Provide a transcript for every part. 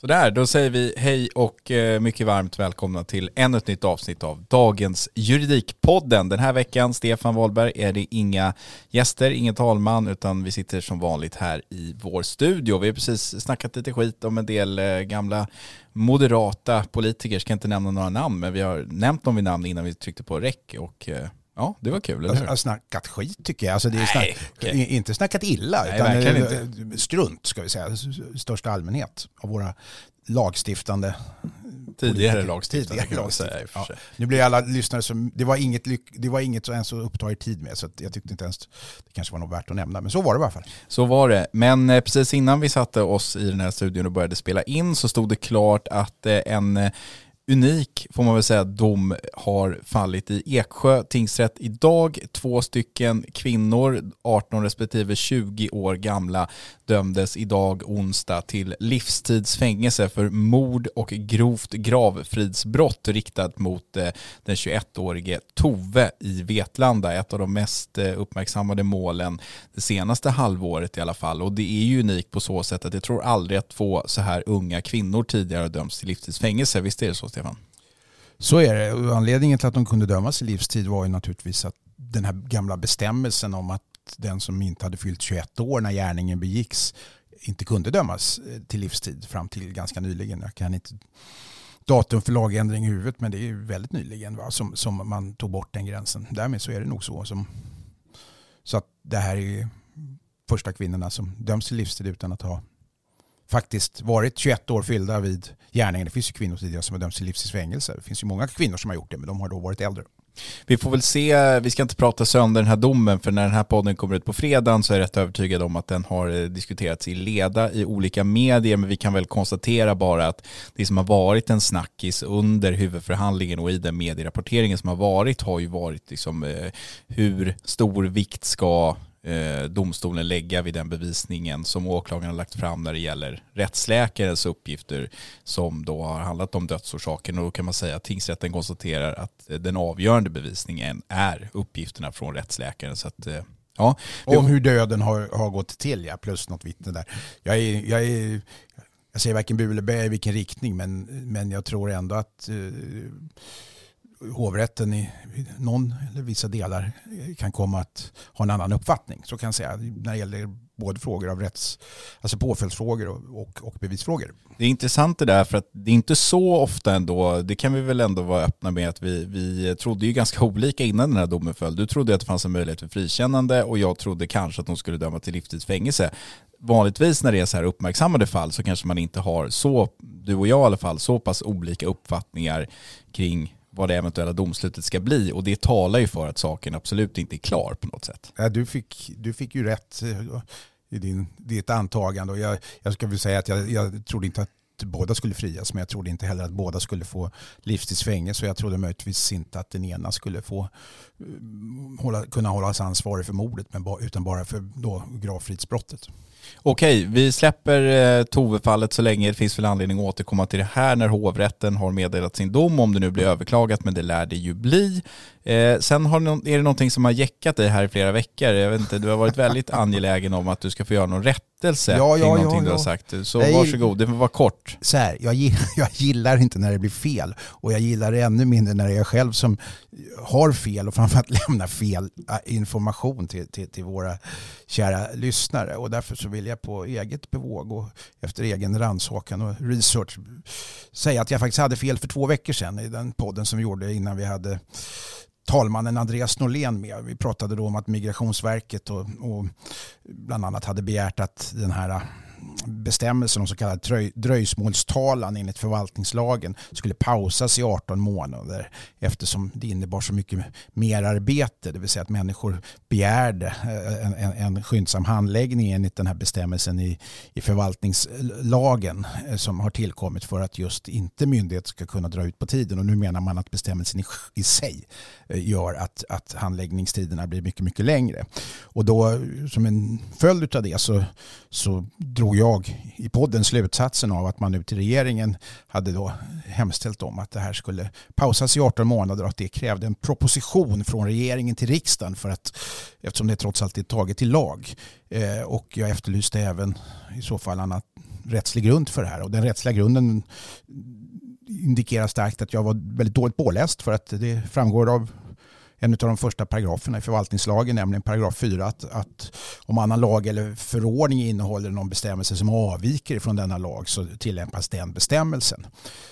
Sådär, då säger vi hej och eh, mycket varmt välkomna till ännu ett nytt avsnitt av dagens Juridikpodden. Den här veckan, Stefan Wahlberg, är det inga gäster, ingen talman, utan vi sitter som vanligt här i vår studio. Vi har precis snackat lite skit om en del eh, gamla moderata politiker, ska inte nämna några namn, men vi har nämnt dem vid namn innan vi tryckte på räck och eh, Ja, det var kul, eller Jag hur? har snackat skit tycker jag. Alltså, det är Nej, snack, i- Inte snackat illa, Nej, utan verkligen eh, strunt ska vi säga. Största allmänhet av våra lagstiftande Tidigare lagstiftare kan man säga Ja. Nu blir alla lyssnare som, det var inget, det var inget som ens att uppta er tid med så att jag tyckte inte ens det kanske var något värt att nämna. Men så var det i alla fall. Så var det. Men eh, precis innan vi satte oss i den här studion och började spela in så stod det klart att eh, en unik, får man väl säga, dom har fallit i Eksjö tingsrätt idag. Två stycken kvinnor, 18 respektive 20 år gamla, dömdes idag onsdag till livstidsfängelse för mord och grovt gravfridsbrott riktat mot eh, den 21-årige Tove i Vetlanda. Ett av de mest eh, uppmärksammade målen det senaste halvåret i alla fall. Och det är ju unikt på så sätt att jag tror aldrig att två så här unga kvinnor tidigare har dömts till livstidsfängelse. Visst är det så Stefan? Så är det. Och anledningen till att de kunde dömas i livstid var ju naturligtvis att den här gamla bestämmelsen om att den som inte hade fyllt 21 år när gärningen begicks inte kunde dömas eh, till livstid fram till ganska nyligen. Jag kan inte datum för lagändring i huvudet men det är ju väldigt nyligen va, som, som man tog bort den gränsen. Därmed så är det nog så. Som, så att det här är första kvinnorna som döms till livstid utan att ha faktiskt varit 21 år fyllda vid gärningen. Det finns ju kvinnor tidigare som har dömts till livstidsfängelse. Det finns ju många kvinnor som har gjort det men de har då varit äldre. Vi får väl se, vi ska inte prata sönder den här domen för när den här podden kommer ut på fredagen så är jag rätt övertygad om att den har eh, diskuterats i leda i olika medier men vi kan väl konstatera bara att det som har varit en snackis under huvudförhandlingen och i den medierapporteringen som har varit har ju varit liksom eh, hur stor vikt ska Eh, domstolen lägga vid den bevisningen som åklagaren har lagt fram när det gäller rättsläkarens uppgifter som då har handlat om dödsorsaken och då kan man säga att tingsrätten konstaterar att eh, den avgörande bevisningen är uppgifterna från rättsläkaren. Så att, eh, ja, Om hur döden har, har gått till, ja, plus något vittne där. Jag, är, jag, är, jag säger varken bu eller bä i vilken riktning, men, men jag tror ändå att eh, hovrätten i någon eller vissa delar kan komma att ha en annan uppfattning. Så kan jag säga när det gäller både frågor av rätts, alltså påföljdsfrågor och, och, och bevisfrågor. Det är intressant det där för att det är inte så ofta ändå, det kan vi väl ändå vara öppna med att vi, vi trodde ju ganska olika innan den här domen föll. Du trodde att det fanns en möjlighet för frikännande och jag trodde kanske att de skulle döma till livstidsfängelse. Vanligtvis när det är så här uppmärksammade fall så kanske man inte har så, du och jag i alla fall, så pass olika uppfattningar kring vad det eventuella domslutet ska bli och det talar ju för att saken absolut inte är klar på något sätt. Ja, du, fick, du fick ju rätt eh, i din, ditt antagande. Och jag, jag ska väl säga att jag, jag trodde inte att båda skulle frias, men jag trodde inte heller att båda skulle få livstidsfängelse. Och jag trodde möjligtvis inte att den ena skulle få eh, hålla, kunna hållas ansvarig för mordet, men ba, utan bara för då gravfridsbrottet. Okej, vi släpper eh, Tove-fallet så länge. Det finns väl anledning att återkomma till det här när hovrätten har meddelat sin dom, om det nu blir överklagat, men det lär det ju bli. Eh, sen har är det någonting som har jäckat dig här i flera veckor. Jag vet inte, du har varit väldigt angelägen om att du ska få göra någon rättelse Ja, ja, kring någonting ja, du har ja. sagt. Så Nej. varsågod, det får vara kort. så här, jag, gillar, jag gillar inte när det blir fel och jag gillar det ännu mindre när det är jag själv som har fel och framförallt lämnar fel äh, information till, till, till våra kära lyssnare. Och därför så vill jag på eget bevåg och efter egen rannsakan och research säga att jag faktiskt hade fel för två veckor sedan i den podden som vi gjorde innan vi hade talmannen Andreas Norlén med. Vi pratade då om att Migrationsverket och, och bland annat hade begärt att den här bestämmelsen om så kallad dröjsmålstalan enligt förvaltningslagen skulle pausas i 18 månader eftersom det innebar så mycket mer arbete, det vill säga att människor begärde eh, en, en, en skyndsam handläggning enligt den här bestämmelsen i, i förvaltningslagen eh, som har tillkommit för att just inte myndigheter ska kunna dra ut på tiden och nu menar man att bestämmelsen i, i sig eh, gör att, att handläggningstiderna blir mycket, mycket längre. Och då som en följd av det så, så drog jag i podden slutsatsen av att man nu till regeringen hade då hemställt om att det här skulle pausas i 18 månader och att det krävde en proposition från regeringen till riksdagen för att eftersom det trots allt är taget i lag. Eh, och jag efterlyste även i så fall annat rättslig grund för det här och den rättsliga grunden indikerar starkt att jag var väldigt dåligt påläst för att det framgår av en av de första paragraferna i förvaltningslagen, nämligen paragraf 4, att, att om annan lag eller förordning innehåller någon bestämmelse som avviker från denna lag så tillämpas den bestämmelsen.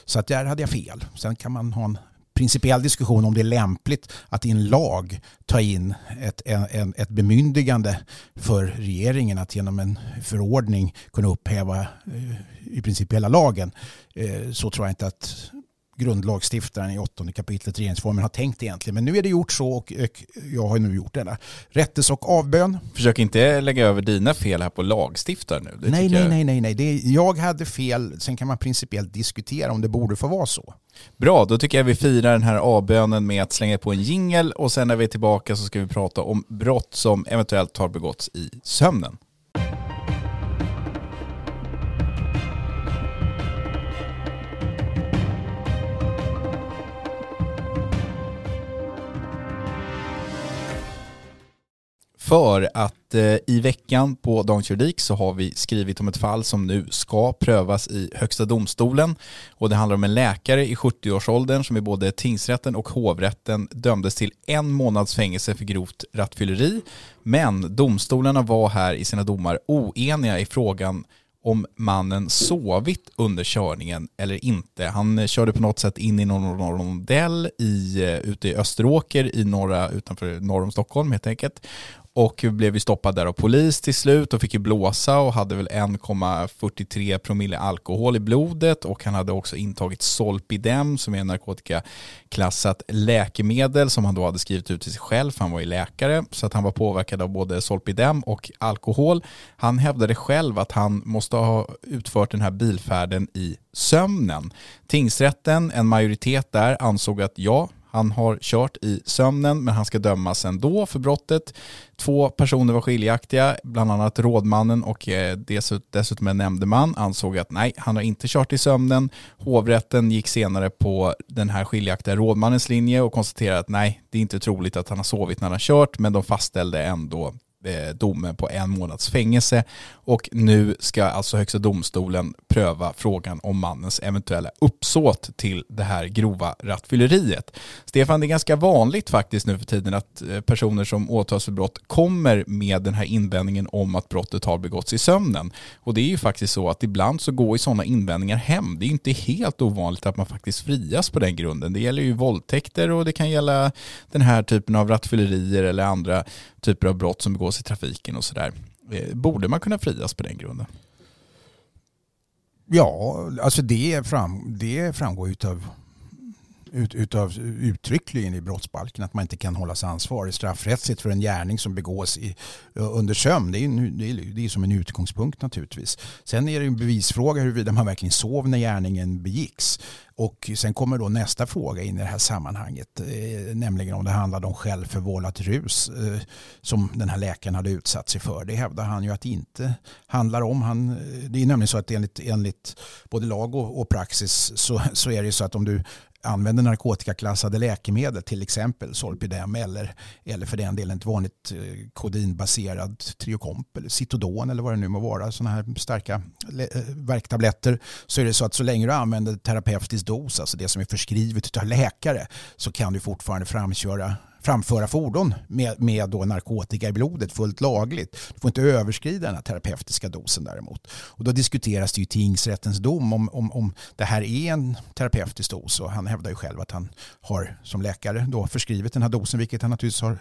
Så att där hade jag fel. Sen kan man ha en principiell diskussion om det är lämpligt att i en lag ta in ett, en, ett bemyndigande för regeringen att genom en förordning kunna upphäva eh, i princip hela lagen. Eh, så tror jag inte att grundlagstiftaren i åttonde kapitlet regeringsformen har tänkt egentligen. Men nu är det gjort så och jag har nu gjort denna rättelse och avbön. Försök inte lägga över dina fel här på lagstiftaren nu. Det Nej, nej, nej, nej, nej. Det jag hade fel. Sen kan man principiellt diskutera om det borde få vara så. Bra, då tycker jag vi firar den här avbönen med att slänga på en jingel och sen när vi är tillbaka så ska vi prata om brott som eventuellt har begåtts i sömnen. För att eh, i veckan på Dagens Juridik så har vi skrivit om ett fall som nu ska prövas i Högsta domstolen. Och det handlar om en läkare i 70-årsåldern som i både tingsrätten och hovrätten dömdes till en månads fängelse för grovt rattfylleri. Men domstolarna var här i sina domar oeniga i frågan om mannen sovit under körningen eller inte. Han eh, körde på något sätt in i någon rondell i, eh, ute i Österåker i norra, utanför norr om Stockholm helt enkelt. Och blev ju stoppad där av polis till slut och fick ju blåsa och hade väl 1,43 promille alkohol i blodet och han hade också intagit Solpidem som är en narkotikaklassat läkemedel som han då hade skrivit ut till sig själv för han var ju läkare så att han var påverkad av både Solpidem och alkohol. Han hävdade själv att han måste ha utfört den här bilfärden i sömnen. Tingsrätten, en majoritet där, ansåg att ja, han har kört i sömnen men han ska dömas ändå för brottet. Två personer var skiljaktiga, bland annat rådmannen och eh, dessutom en nämndeman ansåg att nej, han har inte kört i sömnen. Hovrätten gick senare på den här skiljaktiga rådmannens linje och konstaterade att nej, det är inte troligt att han har sovit när han har kört, men de fastställde ändå Eh, domen på en månads fängelse och nu ska alltså Högsta domstolen pröva frågan om mannens eventuella uppsåt till det här grova rattfylleriet. Stefan, det är ganska vanligt faktiskt nu för tiden att eh, personer som åtalas för brott kommer med den här invändningen om att brottet har begåtts i sömnen. Och det är ju faktiskt så att ibland så går ju sådana invändningar hem. Det är inte helt ovanligt att man faktiskt frias på den grunden. Det gäller ju våldtäkter och det kan gälla den här typen av rattfyllerier eller andra typer av brott som begås i trafiken och sådär. Eh, borde man kunna frias på den grunden? Ja, alltså det, fram, det framgår av ut, utav uttryckligen i brottsbalken att man inte kan hållas ansvarig straffrättsligt för en gärning som begås i, under sömn. Det är, ju- det, är, det är som en utgångspunkt naturligtvis. Sen är det en bevisfråga huruvida man verkligen sov när gärningen begicks. Och sen kommer då nästa fråga in i det här sammanhanget, eh, nämligen om det handlade om självförvållat rus eh, som den här läkaren hade utsatt sig för. Det hävdar han ju att det inte handlar om. Han, eh, det är nämligen så att enligt, enligt både lag och, och praxis så, så är det ju så att om du använder narkotikaklassade läkemedel, till exempel Solpidem eller, eller för den delen ett vanligt eh, kodinbaserad Triokomp eller Citodon eller vad det nu må vara, sådana här starka eh, värktabletter, så är det så att så länge du använder terapeutisk dos, alltså det som är förskrivet av läkare, så kan du fortfarande framköra framföra fordon med, med då narkotika i blodet fullt lagligt. Du får inte överskrida den här terapeutiska dosen däremot. Och då diskuteras det i tingsrättens dom om, om, om det här är en terapeutisk dos och han hävdar ju själv att han har som läkare då förskrivit den här dosen vilket han naturligtvis har,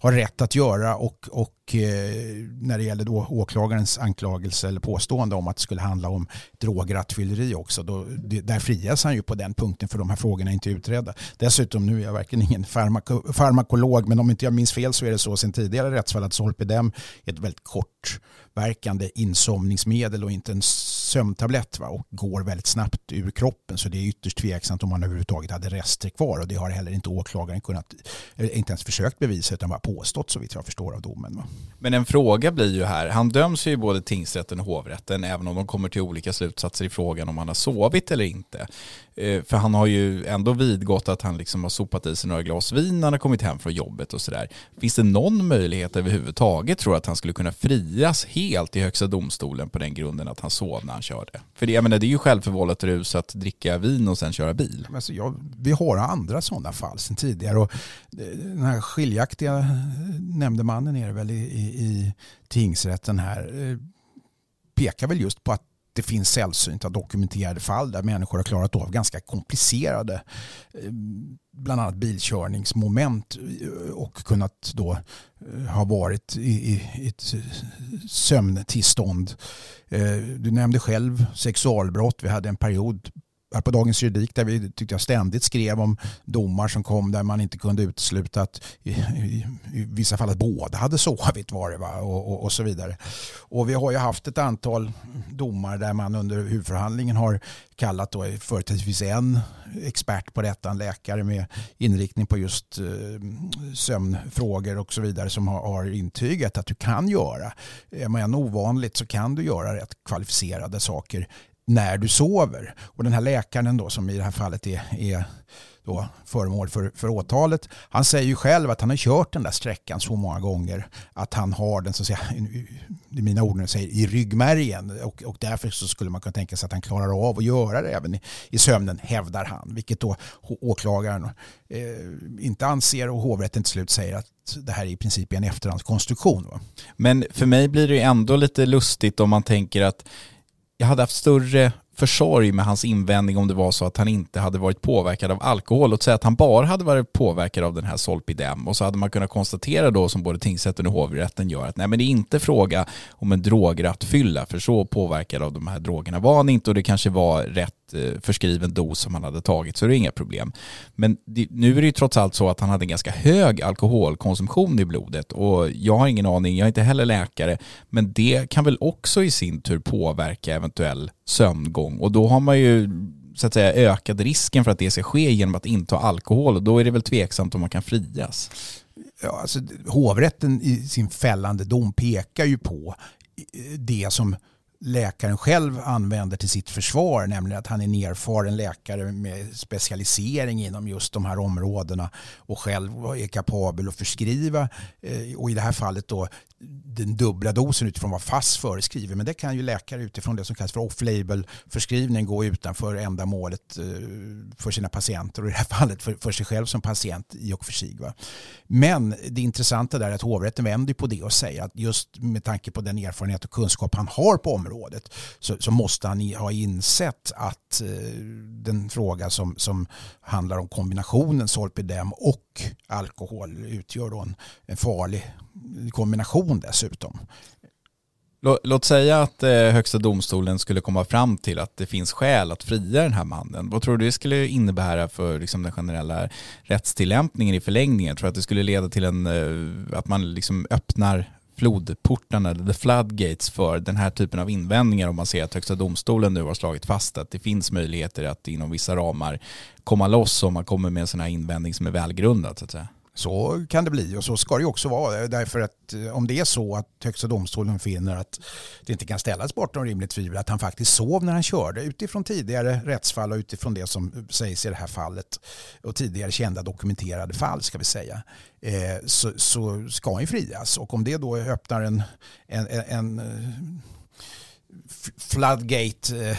har rätt att göra och, och och eh, när det gäller då åklagarens anklagelse eller påstående om att det skulle handla om drograttfylleri också då, där frias han ju på den punkten för de här frågorna är inte utredda. Dessutom, nu är jag verkligen ingen farmako, farmakolog men om inte jag minns fel så är det så sen tidigare rättsfall att Solpidem är ett väldigt kortverkande insomningsmedel och inte en sömntablett va? och går väldigt snabbt ur kroppen så det är ytterst tveksamt om man överhuvudtaget hade rester kvar och det har heller inte åklagaren kunnat, inte ens försökt bevisa utan bara påstått så vitt jag förstår av domen. Va? Men en fråga blir ju här, han döms ju i både tingsrätten och hovrätten även om de kommer till olika slutsatser i frågan om han har sovit eller inte. Eh, för han har ju ändå vidgått att han liksom har sopat i sig några glas vin när han har kommit hem från jobbet och sådär. Finns det någon möjlighet överhuvudtaget tror att han skulle kunna frias helt i högsta domstolen på den grunden att han sov när han körde? För det, jag menar, det är ju självförvållat rus att dricka vin och sen köra bil. Alltså, jag, vi har andra sådana fall sedan tidigare och eh, den här skiljaktiga eh, nämndemannen är det väl i, i, i tingsrätten här pekar väl just på att det finns sällsynta dokumenterade fall där människor har klarat av ganska komplicerade eh, bland annat bilkörningsmoment eh, och kunnat då eh, ha varit i ett sömntillstånd. Du nämnde själv sexualbrott. Vi hade en period här på Dagens Juridik där vi tyckte jag ständigt skrev om domar som kom där man inte kunde utesluta att i, i, i vissa fall att båda hade sovit var det va? Och, och, och, så vidare. Och vi har ju haft ett antal domar där man under huvudförhandlingen har kallat då företrädesvis en expert på detta, en läkare med inriktning på just eh, sömnfrågor och så vidare som har, har intygat att du kan göra, är man ovanligt så kan du göra rätt kvalificerade saker när du sover. Och den här läkaren då som i det här fallet är, är då föremål för, för åtalet. Han säger ju själv att han har kört den där sträckan så många gånger att han har den så att säga, i mina ord säger, i ryggmärgen och, och därför så skulle man kunna tänka sig att han klarar av att göra det även i, i sömnen, hävdar han. Vilket då åklagaren eh, inte anser och hovrätten till slut säger att det här är i princip en efterhandskonstruktion. Va? Men för mig blir det ändå lite lustigt om man tänker att jag hade haft större försorg med hans invändning om det var så att han inte hade varit påverkad av alkohol. Låt säga att han bara hade varit påverkad av den här Solpidem och så hade man kunnat konstatera då som både tingsrätten och hovrätten gör att nej men det är inte fråga om en drograttfylla för så påverkad av de här drogerna var han inte och det kanske var rätt Eh, förskriven dos som han hade tagit så det är inga problem. Men det, nu är det ju trots allt så att han hade en ganska hög alkoholkonsumtion i blodet och jag har ingen aning, jag är inte heller läkare, men det kan väl också i sin tur påverka eventuell sömngång och då har man ju så att säga ökad risken för att det ska ske genom att inta alkohol och då är det väl tveksamt om man kan frias. Ja, alltså, hovrätten i sin fällande dom pekar ju på det som läkaren själv använder till sitt försvar, nämligen att han är en erfaren läkare med specialisering inom just de här områdena och själv är kapabel att förskriva eh, och i det här fallet då den dubbla dosen utifrån vad FASS föreskriver. Men det kan ju läkare utifrån det som kallas för off-label förskrivning gå utanför ändamålet eh, för sina patienter och i det här fallet för, för sig själv som patient i och för sig. Va? Men det intressanta där är att hovrätten vänder på det och säger att just med tanke på den erfarenhet och kunskap han har på området så, så måste han ha insett att eh, den fråga som, som handlar om kombinationen Solpidem och alkohol utgör då en, en farlig kombination dessutom. Låt säga att eh, Högsta domstolen skulle komma fram till att det finns skäl att fria den här mannen. Vad tror du det skulle innebära för liksom, den generella rättstillämpningen i förlängningen? Tror du att det skulle leda till en, eh, att man liksom öppnar flodportarna, the floodgates för den här typen av invändningar om man ser att Högsta domstolen nu har slagit fast att det finns möjligheter att inom vissa ramar komma loss om man kommer med en sån här invändning som är välgrundad så att säga? Så kan det bli och så ska det också vara. Därför att eh, om det är så att Högsta domstolen finner att det inte kan ställas bortom rimligt tvivel att han faktiskt sov när han körde utifrån tidigare rättsfall och utifrån det som sägs i det här fallet och tidigare kända dokumenterade fall ska vi säga eh, så, så ska han frias och om det då öppnar en, en, en, en eh, floodgate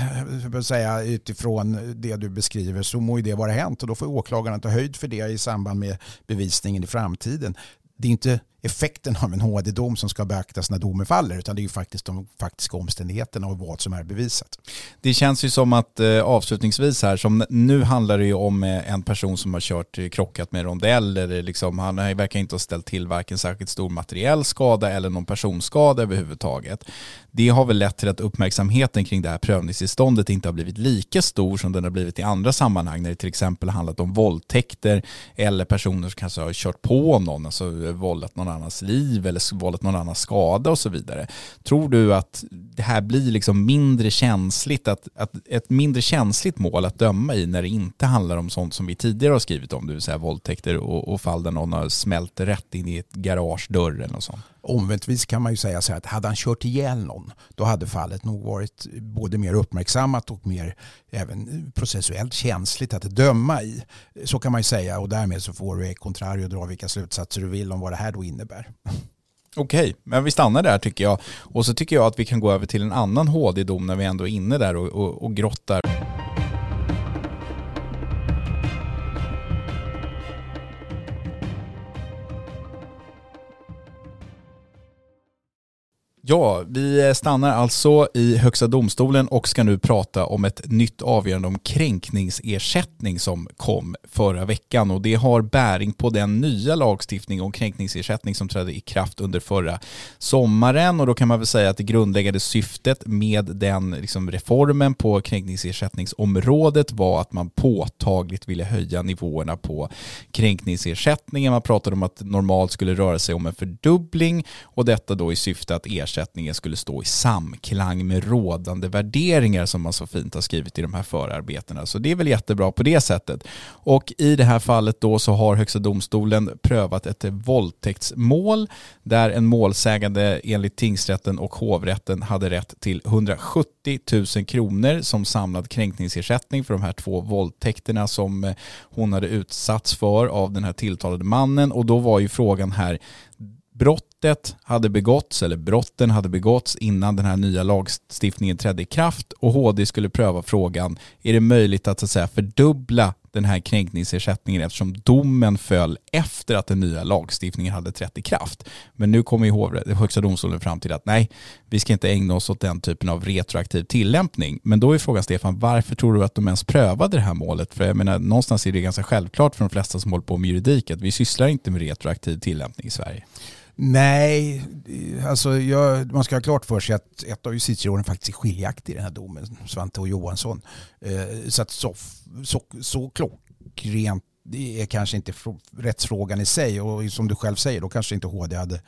eh, säga, utifrån det du beskriver så må ju det vara hänt och då får åklagaren ta höjd för det i samband med bevisningen i framtiden. Det är inte effekten av en HD-dom som ska beaktas när domen faller utan det är ju faktiskt de faktiska omständigheterna och vad som är bevisat. Det känns ju som att eh, avslutningsvis här, som nu handlar det ju om eh, en person som har kört eh, krockat med rondell eller liksom, han verkar inte ha ställt till varken särskilt stor materiell skada eller någon personskada överhuvudtaget. Det har väl lett till att uppmärksamheten kring det här prövningstillståndet inte har blivit lika stor som den har blivit i andra sammanhang när det till exempel handlat om våldtäkter eller personer som kanske har kört på någon, alltså eh, vållat någon någon annans liv eller vållat någon annans skada och så vidare. Tror du att det här blir liksom mindre känsligt, att, att ett mindre känsligt mål att döma i när det inte handlar om sånt som vi tidigare har skrivit om, det vill säga våldtäkter och, och fall där någon har smält rätt in i ett garagedörr eller något sånt? Omväntvis kan man ju säga så här att hade han kört ihjäl någon då hade fallet nog varit både mer uppmärksammat och mer även processuellt känsligt att döma i. Så kan man ju säga och därmed så får du contrario dra vilka slutsatser du vill om vad det här då innebär. Okej, men vi stannar där tycker jag. Och så tycker jag att vi kan gå över till en annan HD-dom när vi ändå är inne där och, och, och grottar. Ja, vi stannar alltså i Högsta domstolen och ska nu prata om ett nytt avgörande om kränkningsersättning som kom förra veckan och det har bäring på den nya lagstiftning om kränkningsersättning som trädde i kraft under förra sommaren och då kan man väl säga att det grundläggande syftet med den liksom, reformen på kränkningsersättningsområdet var att man påtagligt ville höja nivåerna på kränkningsersättningen. Man pratade om att normalt skulle röra sig om en fördubbling och detta då i syfte att ersätta ersättningen skulle stå i samklang med rådande värderingar som man så fint har skrivit i de här förarbetena. Så det är väl jättebra på det sättet. Och i det här fallet då så har Högsta domstolen prövat ett våldtäktsmål där en målsägande enligt tingsrätten och hovrätten hade rätt till 170 000 kronor som samlad kränkningsersättning för de här två våldtäkterna som hon hade utsatts för av den här tilltalade mannen och då var ju frågan här brottet hade begåtts, eller brotten hade begåtts innan den här nya lagstiftningen trädde i kraft och HD skulle pröva frågan, är det möjligt att, så att säga, fördubbla den här kränkningsersättningen eftersom domen föll efter att den nya lagstiftningen hade trätt i kraft. Men nu kommer ju Högsta domstolen fram till att nej, vi ska inte ägna oss åt den typen av retroaktiv tillämpning. Men då är frågan Stefan, varför tror du att de ens prövade det här målet? För jag menar, någonstans är det ganska självklart för de flesta som håller på med juridik att vi sysslar inte med retroaktiv tillämpning i Sverige. Nej, alltså jag, man ska ha klart för sig att ett av justitieråden faktiskt är skiljaktig i den här domen, Svante och Johansson. Eh, så att så, så, så klockrent är kanske inte rättsfrågan i sig och som du själv säger då kanske inte HD hade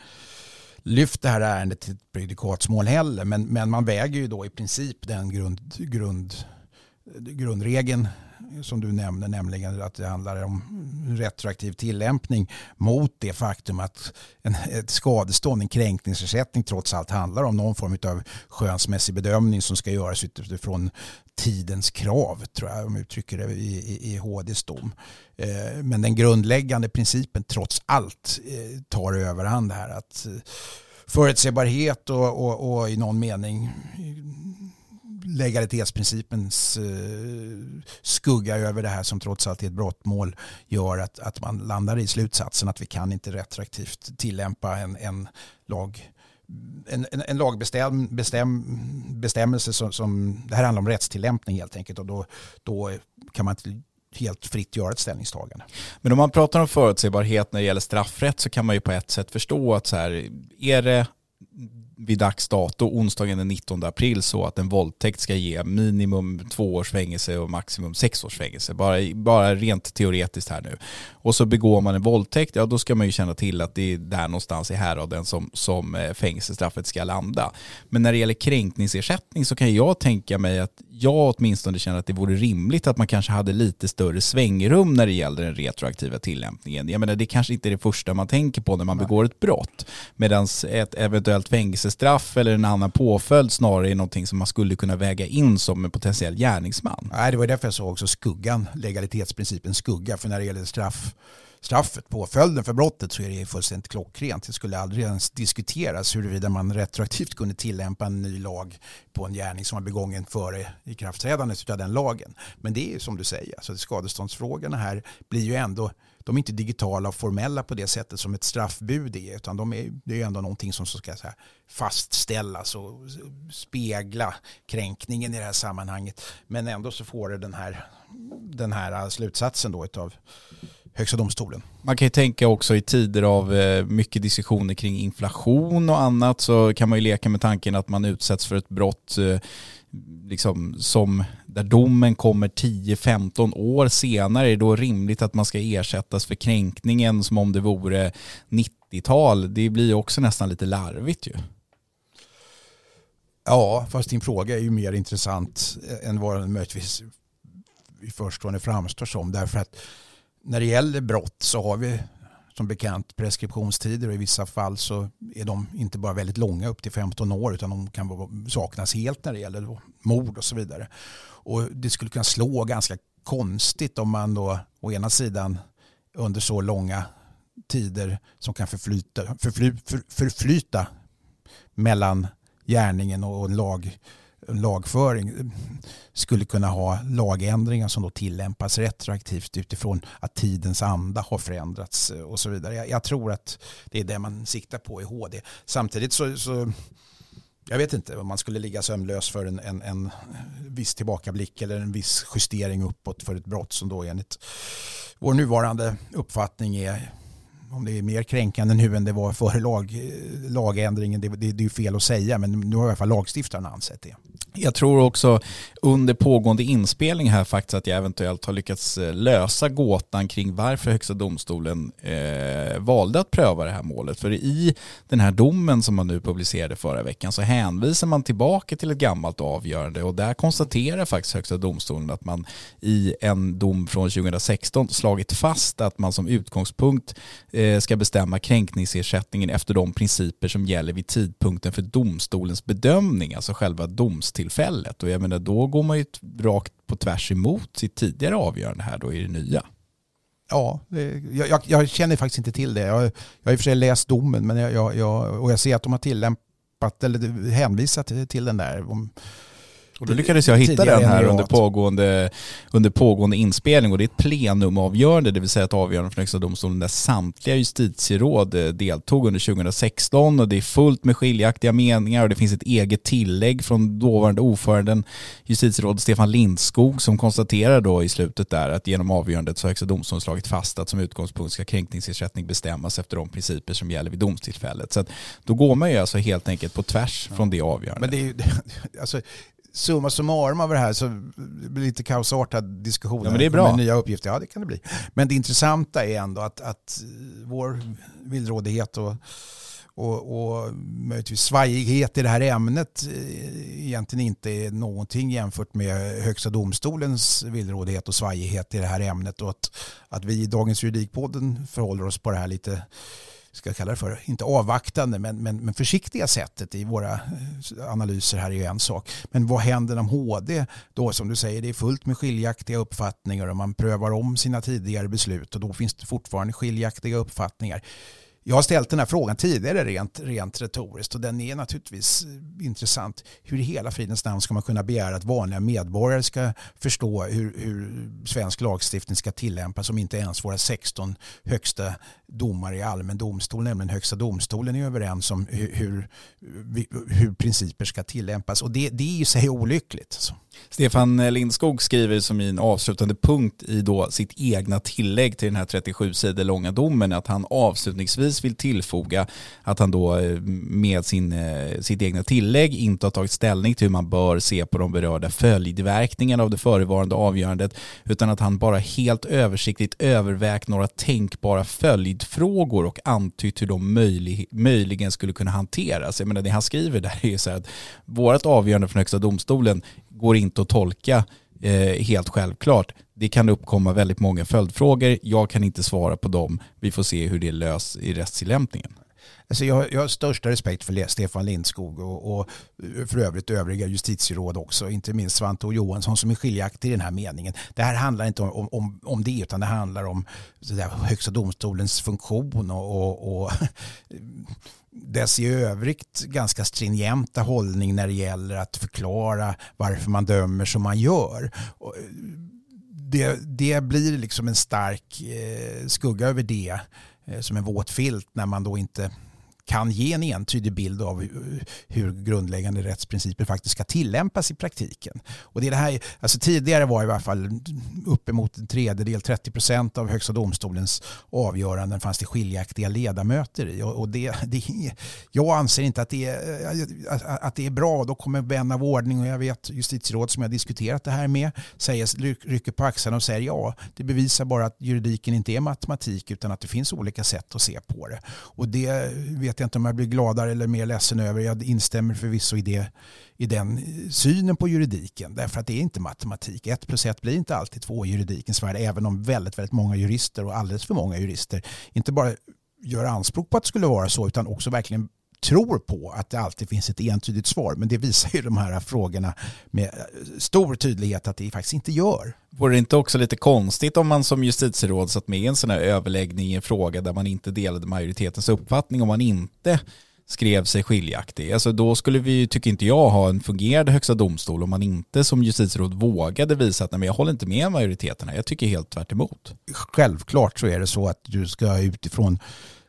lyft det här ärendet till ett prejudikatsmål heller. Men, men man väger ju då i princip den grund, grund, grundregeln som du nämnde, nämligen att det handlar om retroaktiv tillämpning mot det faktum att en, ett skadestånd, en kränkningsersättning trots allt handlar om någon form av skönsmässig bedömning som ska göras utifrån tidens krav, tror jag de uttrycker det i, i, i HDs dom. Eh, men den grundläggande principen trots allt eh, tar överhand här. att eh, Förutsägbarhet och, och, och i någon mening legalitetsprincipens eh, skugga över det här som trots allt är ett brottmål gör att, att man landar i slutsatsen att vi kan inte retroaktivt tillämpa en, en lag en, en, en lagbestämmelse som, som, det här handlar om rättstillämpning helt enkelt och då, då kan man inte helt fritt göra ett ställningstagande. Men om man pratar om förutsägbarhet när det gäller straffrätt så kan man ju på ett sätt förstå att så här, är det vid dags dato, onsdagen den 19 april, så att en våldtäkt ska ge minimum två års fängelse och maximum sex års fängelse. Bara, bara rent teoretiskt här nu. Och så begår man en våldtäkt, ja då ska man ju känna till att det är där någonstans i häraden som, som eh, fängelsestraffet ska landa. Men när det gäller kränkningsersättning så kan jag tänka mig att jag åtminstone känner att det vore rimligt att man kanske hade lite större svängrum när det gäller den retroaktiva tillämpningen. Jag menar det kanske inte är det första man tänker på när man begår ett brott. Medan ett eventuellt fängelsestraff eller en annan påföljd snarare är någonting som man skulle kunna väga in som en potentiell gärningsman. Nej, det var därför jag sa också skuggan, legalitetsprincipen skugga. För när det gäller straff straffet, påföljden för brottet så är det fullständigt klockrent. Det skulle aldrig ens diskuteras huruvida man retroaktivt kunde tillämpa en ny lag på en gärning som var begången före ikraftträdandet av den lagen. Men det är ju som du säger, alltså skadeståndsfrågorna här blir ju ändå de är inte digitala och formella på det sättet som ett straffbud är, utan de är, det är ändå någonting som ska säga, fastställas och spegla kränkningen i det här sammanhanget. Men ändå så får det den här, den här slutsatsen då av Högsta domstolen. Man kan ju tänka också i tider av eh, mycket diskussioner kring inflation och annat så kan man ju leka med tanken att man utsätts för ett brott eh, liksom som där domen kommer 10-15 år senare är det då rimligt att man ska ersättas för kränkningen som om det vore 90-tal. Det blir också nästan lite larvigt ju. Ja, fast din fråga är ju mer intressant än vad den möjligtvis i förstone framstår som. Därför att när det gäller brott så har vi som bekant preskriptionstider och i vissa fall så är de inte bara väldigt långa upp till 15 år utan de kan saknas helt när det gäller mord och så vidare. Och det skulle kunna slå ganska konstigt om man då å ena sidan under så långa tider som kan förflyta, förfly, för, förflyta mellan gärningen och en lag lagföring skulle kunna ha lagändringar som då tillämpas retroaktivt utifrån att tidens anda har förändrats eh, och så vidare. Jag, jag tror att det är det man siktar på i HD. Samtidigt så, så jag vet inte om man skulle ligga sömnlös för en, en, en viss tillbakablick eller en viss justering uppåt för ett brott som då enligt vår nuvarande uppfattning är om det är mer kränkande nu än det var före lag, eh, lagändringen, det, det, det är fel att säga, men nu har i alla fall lagstiftaren ansett det. Jag tror också under pågående inspelning här faktiskt att jag eventuellt har lyckats eh, lösa gåtan kring varför Högsta domstolen eh, valde att pröva det här målet. För i den här domen som man nu publicerade förra veckan så hänvisar man tillbaka till ett gammalt avgörande och där konstaterar faktiskt Högsta domstolen att man i en dom från 2016 slagit fast att man som utgångspunkt eh, Eh, ska bestämma kränkningsersättningen efter de principer som gäller vid tidpunkten för domstolens bedömning, alltså själva domstillfället. Och jag menar, då går man ju rakt på tvärs emot sitt tidigare avgörande här då i det nya. Ja, jag, jag, jag, känner faktiskt inte till det. Jag, jag har i och för sig läst domen men jag, jag, och jag ser att de har tillämpat eller hänvisat till den där. Och då lyckades jag hitta den här under pågående, under pågående inspelning. Och det är ett plenumavgörande, det vill säga ett avgörande från Högsta domstolen där samtliga justitieråd eh, deltog under 2016 och det är fullt med skiljaktiga meningar. Och det finns ett eget tillägg från dåvarande ordföranden justitieråd Stefan Lindskog som konstaterar då i slutet där att genom avgörandet så har Högsta domstolen slagit fast att som utgångspunkt ska kränkningsersättning bestämmas efter de principer som gäller vid domstillfället. Så att då går man ju alltså helt enkelt på tvärs från det avgörandet. Men det är ju, alltså, summa summarum av det här så det blir lite kaosartad diskussion. Ja, men det är bra. Med nya uppgifter. Ja, det kan det bli. Men det intressanta är ändå att, att vår villrådighet och, och, och möjligtvis svajighet i det här ämnet eh, egentligen inte är någonting jämfört med Högsta domstolens villrådighet och svajighet i det här ämnet och att, att vi i Dagens Juridikpodden förhåller oss på det här lite ska kalla det för, inte avvaktande, men, men, men försiktiga sättet i våra eh, analyser här är ju en sak. Men vad händer om HD då, som du säger, det är fullt med skiljaktiga uppfattningar och man prövar om sina tidigare beslut och då finns det fortfarande skiljaktiga uppfattningar. Jag har ställt den här frågan tidigare rent, rent retoriskt och den är naturligtvis eh, intressant. Hur i hela fridens namn ska man kunna begära att vanliga medborgare ska förstå hur, hur svensk lagstiftning ska tillämpas om inte ens våra 16 högsta domare i allmän domstol, nämligen högsta domstolen, är överens om hur, hur, hur principer ska tillämpas. Och det, det är i sig olyckligt. Alltså. Stefan Lindskog skriver som i en avslutande punkt i då sitt egna tillägg till den här 37 sidor långa domen att han avslutningsvis avslutningsvis vill tillfoga att han då eh, med sin, eh, sitt egna tillägg inte har tagit ställning till hur man bör se på de berörda följdverkningarna av det förevarande avgörandet utan att han bara helt översiktligt övervägt några tänkbara följdfrågor och antytt hur de möjlig, möjligen skulle kunna hanteras. Jag menar det han skriver där är ju så här att vårt avgörande från Högsta domstolen går inte att tolka eh, helt självklart. Det kan uppkomma väldigt många följdfrågor. Jag kan inte svara på dem. Vi får se hur det lös i rättstillämpningen. Alltså jag, jag har största respekt för Stefan Lindskog och, och för övrigt övriga justitieråd också, inte minst Svante och Johansson som är skiljaktig i den här meningen. Det här handlar inte om, om, om det utan det handlar om så där, Högsta domstolens funktion och, och, och dess i övrigt ganska stringenta hållning när det gäller att förklara varför man dömer som man gör. Det, det blir liksom en stark eh, skugga över det eh, som en våt filt när man då inte kan ge en entydig bild av hur grundläggande rättsprinciper faktiskt ska tillämpas i praktiken. Och det är det här, alltså tidigare var i alla fall uppemot en tredjedel, 30 procent av Högsta domstolens avgöranden fanns det skiljaktiga ledamöter i. Och det, det, jag anser inte att det, är, att det är bra. Då kommer vän av ordning och jag vet justitieråd som jag diskuterat det här med säger, rycker på axlarna och säger ja, det bevisar bara att juridiken inte är matematik utan att det finns olika sätt att se på det. Och det vet jag inte om jag blir gladare eller mer ledsen över. Jag instämmer förvisso i, det, i den synen på juridiken. Därför att det är inte matematik. Ett plus ett blir inte alltid två i juridikens värld. Även om väldigt, väldigt många jurister och alldeles för många jurister inte bara gör anspråk på att det skulle vara så utan också verkligen tror på att det alltid finns ett entydigt svar. Men det visar ju de här frågorna med stor tydlighet att det faktiskt inte gör. Vore det inte också lite konstigt om man som justitieråd satt med i en sån här överläggning i en fråga där man inte delade majoritetens uppfattning om man inte skrev sig skiljaktig. Alltså då skulle vi, tycker inte jag, ha en fungerande högsta domstol om man inte som justitieråd vågade visa att nej, men jag håller inte med majoriteten här. Jag tycker helt tvärt emot. Självklart så är det så att du ska utifrån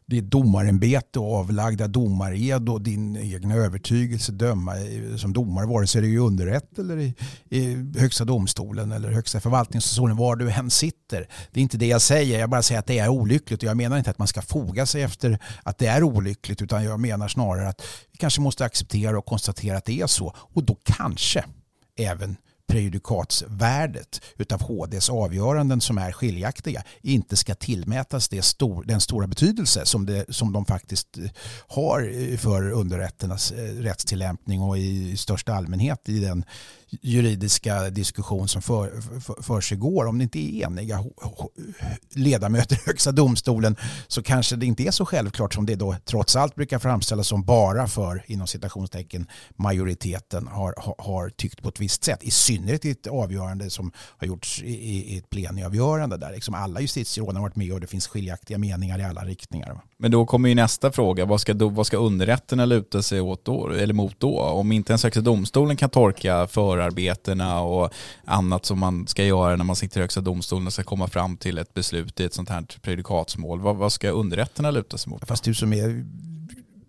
ditt domarämbete och avlagda domared och din egna övertygelse döma som domare vare sig det är i underrätt eller i, i högsta domstolen eller högsta förvaltningsdomstolen var du än sitter. Det är inte det jag säger, jag bara säger att det är olyckligt och jag menar inte att man ska foga sig efter att det är olyckligt utan jag menar snarare att vi kanske måste acceptera och konstatera att det är så och då kanske även prejudikatsvärdet utav HDs avgöranden som är skiljaktiga inte ska tillmätas det stor, den stora betydelse som, det, som de faktiskt eh, har eh, för underrätternas eh, rättstillämpning och i största allmänhet i den juridiska diskussion som för, för, för sig går. Om det inte är eniga ledamöter i Högsta domstolen så kanske det inte är så självklart som det då trots allt brukar framställas som bara för inom citationstecken majoriteten har, har, har tyckt på ett visst sätt. I synnerhet i ett avgörande som har gjorts i, i ett pleniavgörande där liksom alla justitieråden har varit med och det finns skiljaktiga meningar i alla riktningar. Men då kommer ju nästa fråga, vad ska, vad ska underrätterna luta sig åt då, eller mot då? Om inte ens Högsta domstolen kan torka förarbetena och annat som man ska göra när man sitter i Högsta domstolen och ska komma fram till ett beslut i ett sånt här prejudikatsmål, vad, vad ska underrätterna luta sig mot? Fast du som är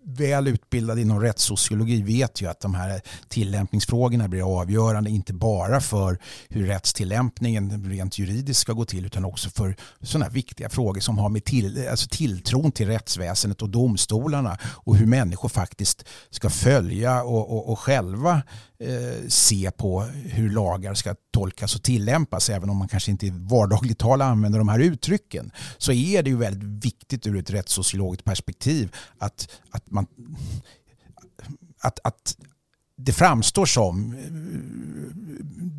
väl utbildad inom rättssociologi vet ju att de här tillämpningsfrågorna blir avgörande inte bara för hur rättstillämpningen rent juridiskt ska gå till utan också för sådana viktiga frågor som har med till, alltså tilltron till rättsväsendet och domstolarna och hur människor faktiskt ska följa och, och, och själva Eh, se på hur lagar ska tolkas och tillämpas även om man kanske inte i vardagligt tal använder de här uttrycken så är det ju väldigt viktigt ur ett rättssociologiskt perspektiv att, att man att, att det framstår som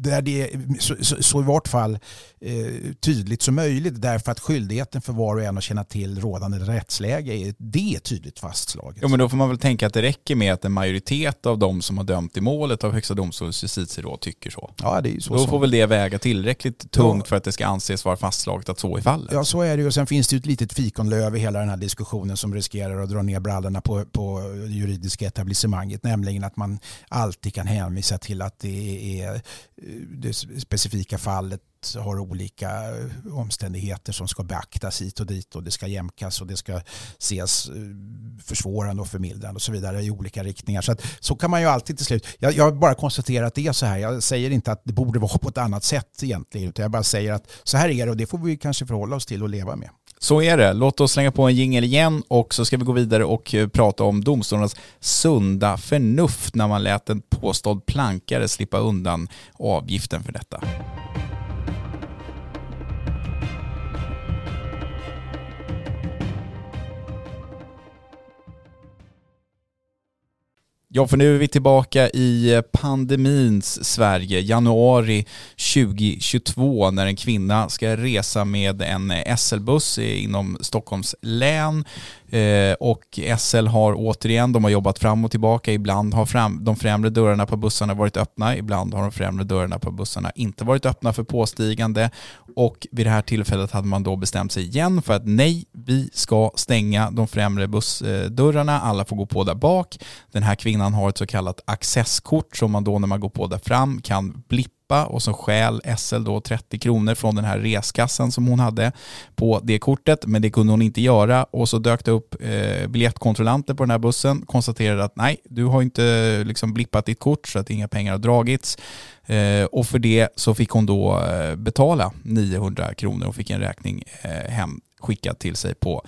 där det är så, så, så, i vart fall eh, tydligt som möjligt därför att skyldigheten för var och en att känna till rådande rättsläge är det är tydligt fastslaget. Jo men då får man väl tänka att det räcker med att en majoritet av de som har dömt i målet av Högsta domstolens justitieråd tycker så. Ja det är så. Då får väl det väga tillräckligt tungt ja. för att det ska anses vara fastslaget att så är fallet. Ja så är det och sen finns det ju ett litet fikonlöv i hela den här diskussionen som riskerar att dra ner brallorna på, på juridiska etablissemanget nämligen att man alltid kan hänvisa till att det är eh, det specifika fallet har olika eh, omständigheter som ska beaktas hit och dit och det ska jämkas och det ska ses eh, försvårande och förmildrande och så vidare i olika riktningar. Så, att, så kan man ju alltid till slut. Jag, jag bara konstaterar att det är så här. Jag säger inte att det borde vara på ett annat sätt egentligen utan jag bara säger att så här är det och det får vi kanske förhålla oss till och leva med. Så är det. Låt oss slänga på en jingel igen och så ska vi gå vidare och eh, prata om domstolarnas sunda förnuft när man lät en påstådd plankare slippa undan avgiften för detta. Ja, för nu är vi tillbaka i eh, pandemins Sverige, januari 2022, när en kvinna ska resa med en eh, SL-buss eh, inom Stockholms län. Eh, och SL har återigen, de har jobbat fram och tillbaka. Ibland har fram, de främre dörrarna på bussarna varit öppna, ibland har de främre dörrarna på bussarna inte varit öppna för påstigande. Och vid det här tillfället hade man då bestämt sig igen för att nej, vi ska stänga de främre bussdörrarna, alla får gå på där bak. Den här kvinnan har ett så kallat accesskort som man då när man går på där fram kan blippa klippa och så stjäl SL då 30 kronor från den här reskassan som hon hade på det kortet. Men det kunde hon inte göra och så dök det upp eh, biljettkontrollanter på den här bussen, konstaterade att nej, du har inte liksom blippat ditt kort så att inga pengar har dragits. Eh, och för det så fick hon då eh, betala 900 kronor och fick en räkning eh, hem skickad till sig på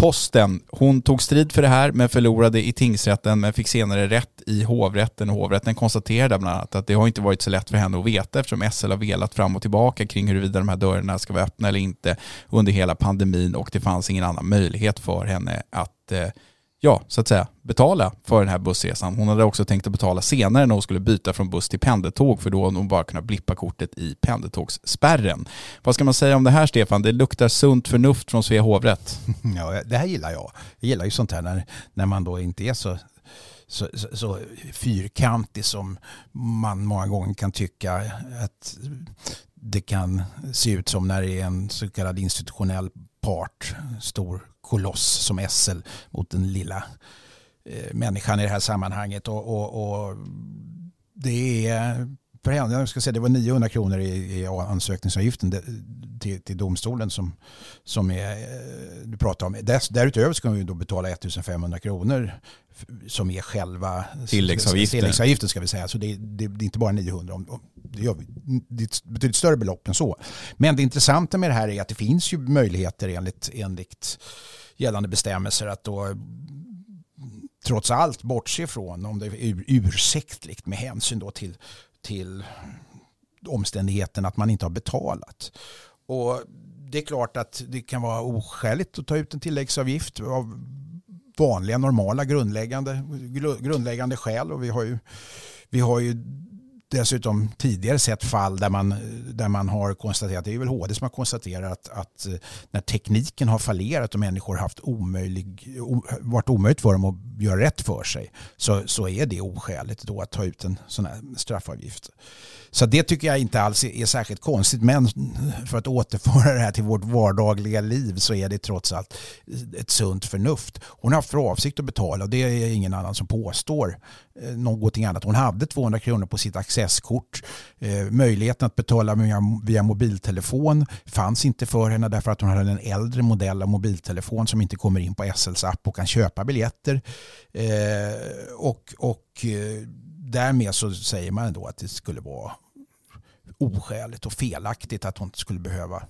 posten. Hon tog strid för det här men förlorade i tingsrätten men fick senare rätt i hovrätten. Hovrätten konstaterade bland annat att det har inte varit så lätt för henne att veta eftersom SL har velat fram och tillbaka kring huruvida de här dörrarna ska vara öppna eller inte under hela pandemin och det fanns ingen annan möjlighet för henne att eh, ja, så att säga, betala för den här bussresan. Hon hade också tänkt att betala senare när hon skulle byta från buss till pendeltåg för då hade hon bara kunnat blippa kortet i pendeltågsspärren. Vad ska man säga om det här Stefan? Det luktar sunt förnuft från Svea hovrätt. Ja, det här gillar jag. Jag gillar ju sånt här när, när man då inte är så så, så, så, fyrkantig som man många gånger kan tycka att det kan se ut som när det är en så kallad institutionell part, stor koloss som SL mot den lilla eh, människan i det här sammanhanget. Och, och, och det är för henne, jag ska säga, det var 900 kronor i, i ansökningsavgiften till, till, domstolen som, som är, eh, du pratar om. därutöver ska vi då betala 1500 kronor som är själva tilläggsavgiften. tilläggsavgiften ska vi säga. Så det, det, det är inte bara 900, det, gör vi, det är ett betydligt större belopp än så. Men det intressanta med det här är att det finns ju möjligheter enligt, enligt gällande bestämmelser att då trots allt bortse från om det är ursäktligt med hänsyn då till, till omständigheten att man inte har betalat. Och det är klart att det kan vara oskäligt att ta ut en tilläggsavgift av vanliga, normala, grundläggande, grundläggande skäl. Och vi har ju, vi har ju dessutom tidigare sett fall där man, där man har konstaterat, det är väl HD som har konstaterat att, att eh, när tekniken har fallerat och människor har haft omöjlig, varit omöjligt för dem att göra rätt för sig så, så är det oskäligt då att ta ut en sån här straffavgift. Så det tycker jag inte alls är särskilt konstigt. Men för att återföra det här till vårt vardagliga liv så är det trots allt ett sunt förnuft. Hon har haft för avsikt att betala och det är ingen annan som påstår Eh, någonting annat. Hon hade 200 kronor på sitt accesskort. Eh, möjligheten att betala via mobiltelefon fanns inte för henne därför att hon hade en äldre modell av mobiltelefon som inte kommer in på SLs app och kan köpa biljetter. Eh, och, och därmed så säger man då att det skulle vara oskäligt och felaktigt att hon skulle behöva,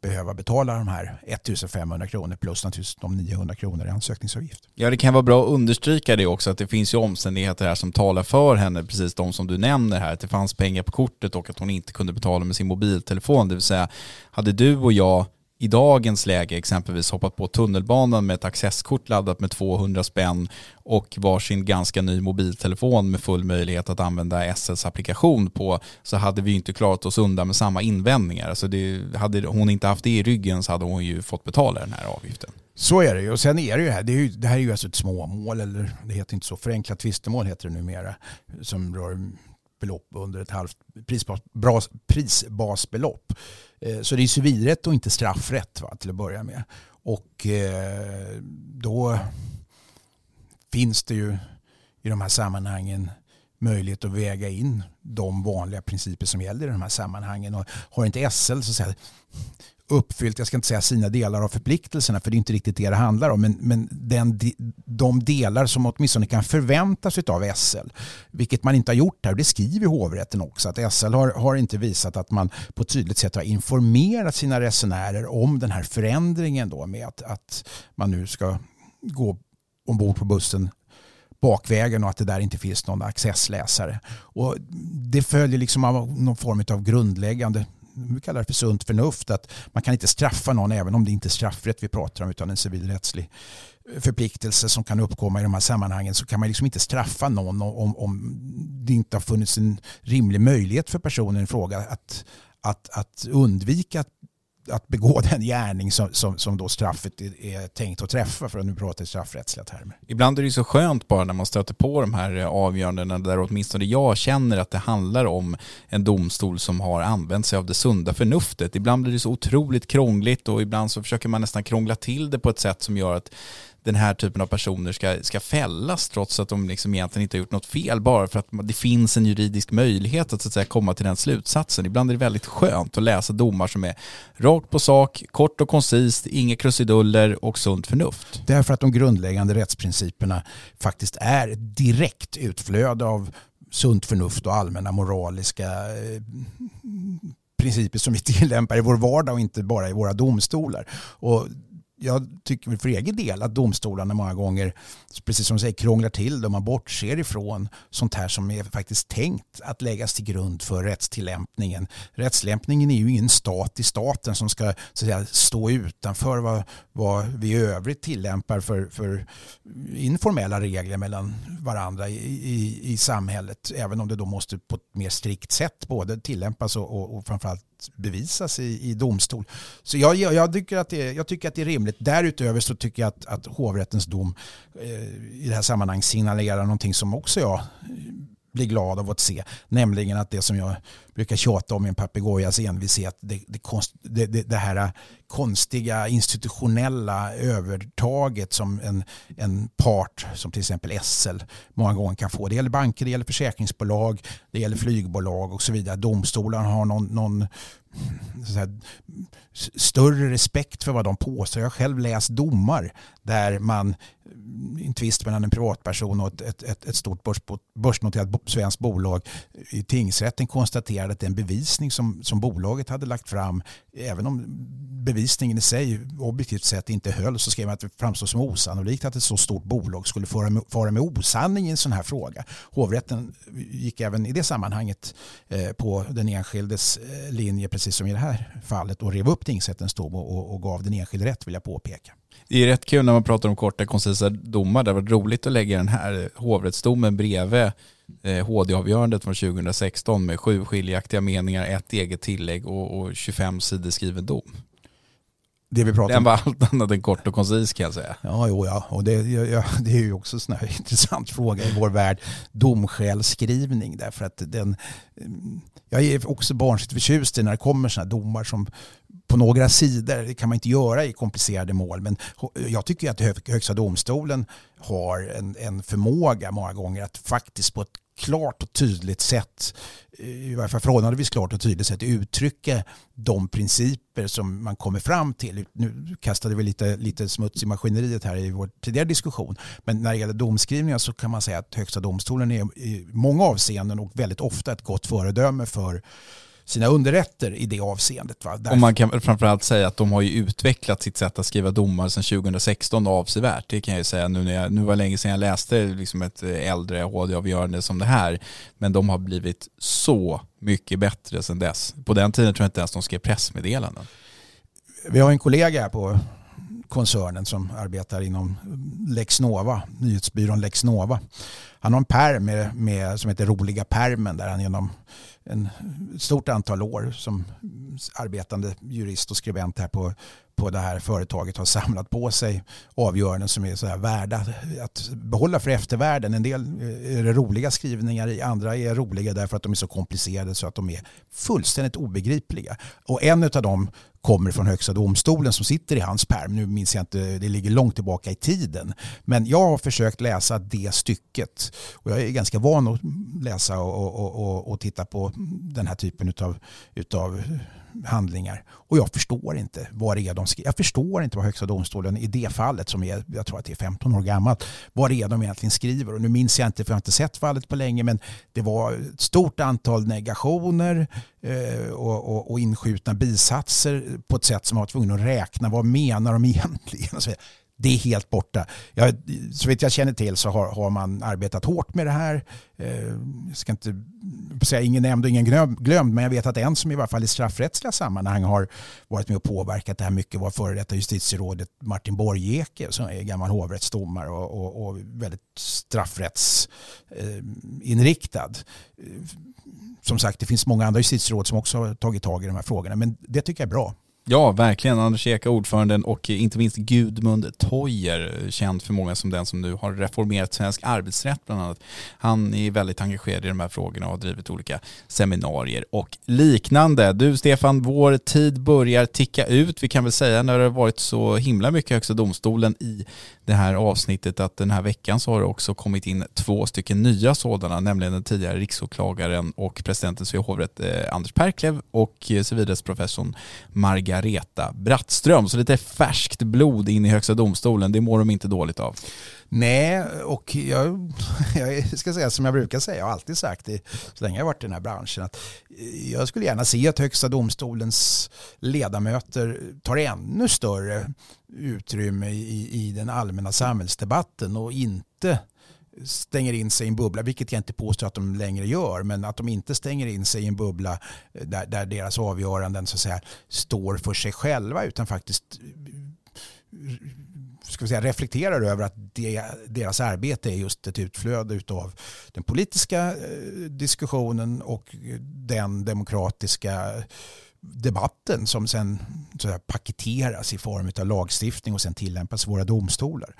behöva betala de här 1500 kronor plus naturligtvis de 900 kronor i ansökningsavgift. Ja, det kan vara bra att understryka det också att det finns ju omständigheter här som talar för henne, precis de som du nämner här, att det fanns pengar på kortet och att hon inte kunde betala med sin mobiltelefon. Det vill säga, hade du och jag i dagens läge exempelvis hoppat på tunnelbanan med ett accesskort laddat med 200 spänn och varsin ganska ny mobiltelefon med full möjlighet att använda SLs applikation på så hade vi inte klarat oss undan med samma invändningar. Alltså det, hade hon inte haft det i ryggen så hade hon ju fått betala den här avgiften. Så är det ju. Och sen är det ju här, det, är ju, det här är ju alltså ett småmål, eller det heter inte så, förenklat tvistemål heter det numera, som rör belopp under ett halvt prisbas, prisbasbelopp. Eh, så det är civilrätt och inte straffrätt va, till att börja med. Och eh, då finns det ju i de här sammanhangen möjlighet att väga in de vanliga principer som gäller i de här sammanhangen. Och har inte SL så att säga, uppfyllt, jag ska inte säga sina delar av förpliktelserna för det är inte riktigt det det handlar om, men, men den, de delar som åtminstone kan förväntas av SL, vilket man inte har gjort här, och det skriver hovrätten också, att SL har, har inte visat att man på ett tydligt sätt har informerat sina resenärer om den här förändringen då med att, att man nu ska gå ombord på bussen bakvägen och att det där inte finns någon accessläsare. Och det följer liksom av någon form av grundläggande vi kallar det för sunt förnuft, att man kan inte straffa någon även om det inte är straffrätt vi pratar om utan en civilrättslig förpliktelse som kan uppkomma i de här sammanhangen så kan man liksom inte straffa någon om, om det inte har funnits en rimlig möjlighet för personen i fråga att, att, att undvika att att begå den gärning som, som, som då straffet är, är, tänkt att träffa för att nu prata i straffrättsliga termer. Ibland är det så skönt bara när man stöter på de här eh, avgörandena där åtminstone jag känner att det handlar om en domstol som har använt sig av det sunda förnuftet. Ibland blir det så otroligt krångligt och ibland så försöker man nästan krångla till det på ett sätt som gör att den här typen av personer ska, ska fällas trots att de liksom egentligen inte har gjort något fel bara för att det finns en juridisk möjlighet att, så att säga, komma till den slutsatsen. Ibland är det väldigt skönt att läsa domar som är rakt på sak, kort och koncist, inga krusiduller och sunt förnuft. Därför att de grundläggande rättsprinciperna faktiskt är direkt utflöde av sunt förnuft och allmänna moraliska eh, principer som vi tillämpar i vår vardag och inte bara i våra domstolar. Och jag tycker för egen del att domstolarna många gånger, precis som du säger, krånglar till det. Man bortser ifrån sånt här som är faktiskt tänkt att läggas till grund för rättstillämpningen. Rättstillämpningen är ju ingen stat i staten som ska så säga, stå utanför vad, vad vi i övrigt tillämpar för, för informella regler mellan varandra i, i, i samhället. Även om det då måste på ett mer strikt sätt både tillämpas och, och, och framförallt bevisas i, i domstol. Så jag, jag, tycker att det, jag tycker att det är rimligt. Därutöver så tycker jag att, att hovrättens dom eh, i det här sammanhanget signalerar någonting som också jag blir glad av att se. Nämligen att det som jag brukar tjata om i en papegojas envishet, det, det, det, det här konstiga institutionella övertaget som en, en part som till exempel SL många gånger kan få. Det gäller banker, det gäller försäkringsbolag, det gäller flygbolag och så vidare. Domstolarna har någon, någon här, större respekt för vad de påstår. Jag har själv läst domar där man en tvist mellan en privatperson och ett, ett, ett stort börs, börsnoterat svenskt bolag i tingsrätten konstaterade att den bevisning som, som bolaget hade lagt fram, även om bevisningen i sig objektivt sett inte höll, så skrev man att det framstår som osannolikt att ett så stort bolag skulle fara med, fara med osanning i en sån här fråga. Hovrätten gick även i det sammanhanget eh, på den enskildes eh, linje, precis som i det här fallet, och rev upp tingsrättens dom och, och, och gav den enskilde rätt, vill jag påpeka. Det är rätt kul när man pratar om korta koncisa domar. Det var roligt att lägga den här hovrättsdomen bredvid HD-avgörandet eh, från 2016 med sju skiljaktiga meningar, ett eget tillägg och, och 25 sidor skriven dom. Det vi pratar Den var allt annat än kort och koncis kan jag säga. Ja, jo, ja. och det, ja, det är ju också en intressant fråga i vår värld. Domskälskrivning därför att den, jag är också barnsligt förtjust i när det kommer sådana domar som på några sidor. Det kan man inte göra i komplicerade mål. Men jag tycker att Högsta domstolen har en, en förmåga många gånger att faktiskt på ett klart och tydligt sätt, i varje fall förhållandevis klart och tydligt sätt uttrycka de principer som man kommer fram till. Nu kastade vi lite, lite smuts i maskineriet här i vår tidigare diskussion. Men när det gäller domskrivningar så kan man säga att Högsta domstolen är i många avseenden och väldigt ofta ett gott föredöme för sina underrätter i det avseendet. Va? Och man kan framförallt säga att de har ju utvecklat sitt sätt att skriva domar sedan 2016 avsevärt. Det kan jag ju säga nu när jag, nu var det länge sedan jag läste liksom ett äldre HD-avgörande som det här. Men de har blivit så mycket bättre sedan dess. På den tiden tror jag inte ens de skrev pressmeddelanden. Vi har en kollega här på koncernen som arbetar inom eh, Lexnova, nyhetsbyrån Lexnova. Han har en perm med, med, som heter Roliga permen där han genom en stort antal år som arbetande jurist och skribent här på, på det här företaget har samlat på sig avgöranden som är så här värda att behålla för eftervärlden. En del eh, är det roliga skrivningar, andra är roliga därför att de är så komplicerade så att de är fullständigt obegripliga. Och en av dem kommer från Högsta domstolen som sitter i hans perm. Nu minns jag inte, det ligger långt tillbaka i tiden. Men jag har försökt läsa det stycket och jag är ganska van att läsa och, och, och, och titta på den här typen utav, utav handlingar. Och jag förstår inte vad det är de skriver. Jag förstår inte vad Högsta domstolen i det fallet som är, jag tror att det är 15 år gammalt, vad det är de egentligen skriver. Och nu minns jag inte för jag har inte sett fallet på länge men det var ett stort antal negationer eh, och, och, och inskjutna bisatser på ett sätt som man var tvungen att räkna. Vad menar de egentligen? Det är helt borta. Jag, så vitt jag känner till så har, har man arbetat hårt med det här. Eh, jag ska inte säga ingen nämnd och ingen glömd, men jag vet att en som i varje fall i straffrättsliga sammanhang har varit med och påverkat det här mycket var före detta justitierådet Martin Borgeke som är gammal hovrättsdomare och, och, och väldigt straffrättsinriktad. Eh, som sagt, det finns många andra justitieråd som också har tagit tag i de här frågorna, men det tycker jag är bra. Ja, verkligen. Anders Eka, ordföranden och inte minst Gudmund Toyer, känd för många som den som nu har reformerat svensk arbetsrätt bland annat. Han är väldigt engagerad i de här frågorna och har drivit olika seminarier och liknande. Du Stefan, vår tid börjar ticka ut. Vi kan väl säga när det har varit så himla mycket Högsta domstolen i det här avsnittet att den här veckan så har det också kommit in två stycken nya sådana, nämligen den tidigare riksåklagaren och presidenten Svea hovrätt eh, Anders Perklev och civilrättsprofessorn Margareta Brattström. Så lite färskt blod in i Högsta domstolen, det mår de inte dåligt av. Nej, och jag, jag, ska säga som jag brukar säga, jag har alltid sagt det så länge jag varit i den här branschen, att eh, jag skulle gärna se att Högsta domstolens ledamöter tar ännu större utrymme i, i den allmänna samhällsdebatten och inte stänger in sig i en bubbla, vilket jag inte påstår att de längre gör, men att de inte stänger in sig i en bubbla eh, där, där deras avgöranden så att säga, står för sig själva utan faktiskt eh, ska vi säga, reflekterar över att det, deras arbete är just ett utflöde av den politiska eh, diskussionen och den demokratiska debatten som sen så här, paketeras i form av lagstiftning och sen tillämpas i våra domstolar.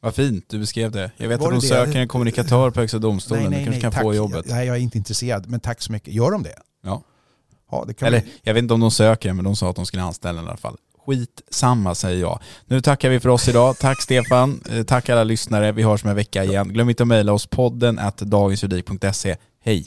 Vad fint du beskrev det. Jag vet Var att de söker en kommunikatör på Högsta domstolen. Nej, nej, du kanske kan tack. få jobbet. Nej, jag är inte intresserad. Men tack så mycket. Gör de det? Ja. ja det Eller jag vet inte om de söker, men de sa att de skulle anställa i alla fall. Skitsamma säger jag. Nu tackar vi för oss idag. Tack Stefan. Eh, tack alla lyssnare. Vi hörs om en vecka igen. Glöm inte att mejla oss podden at dagensjuridik.se. Hej!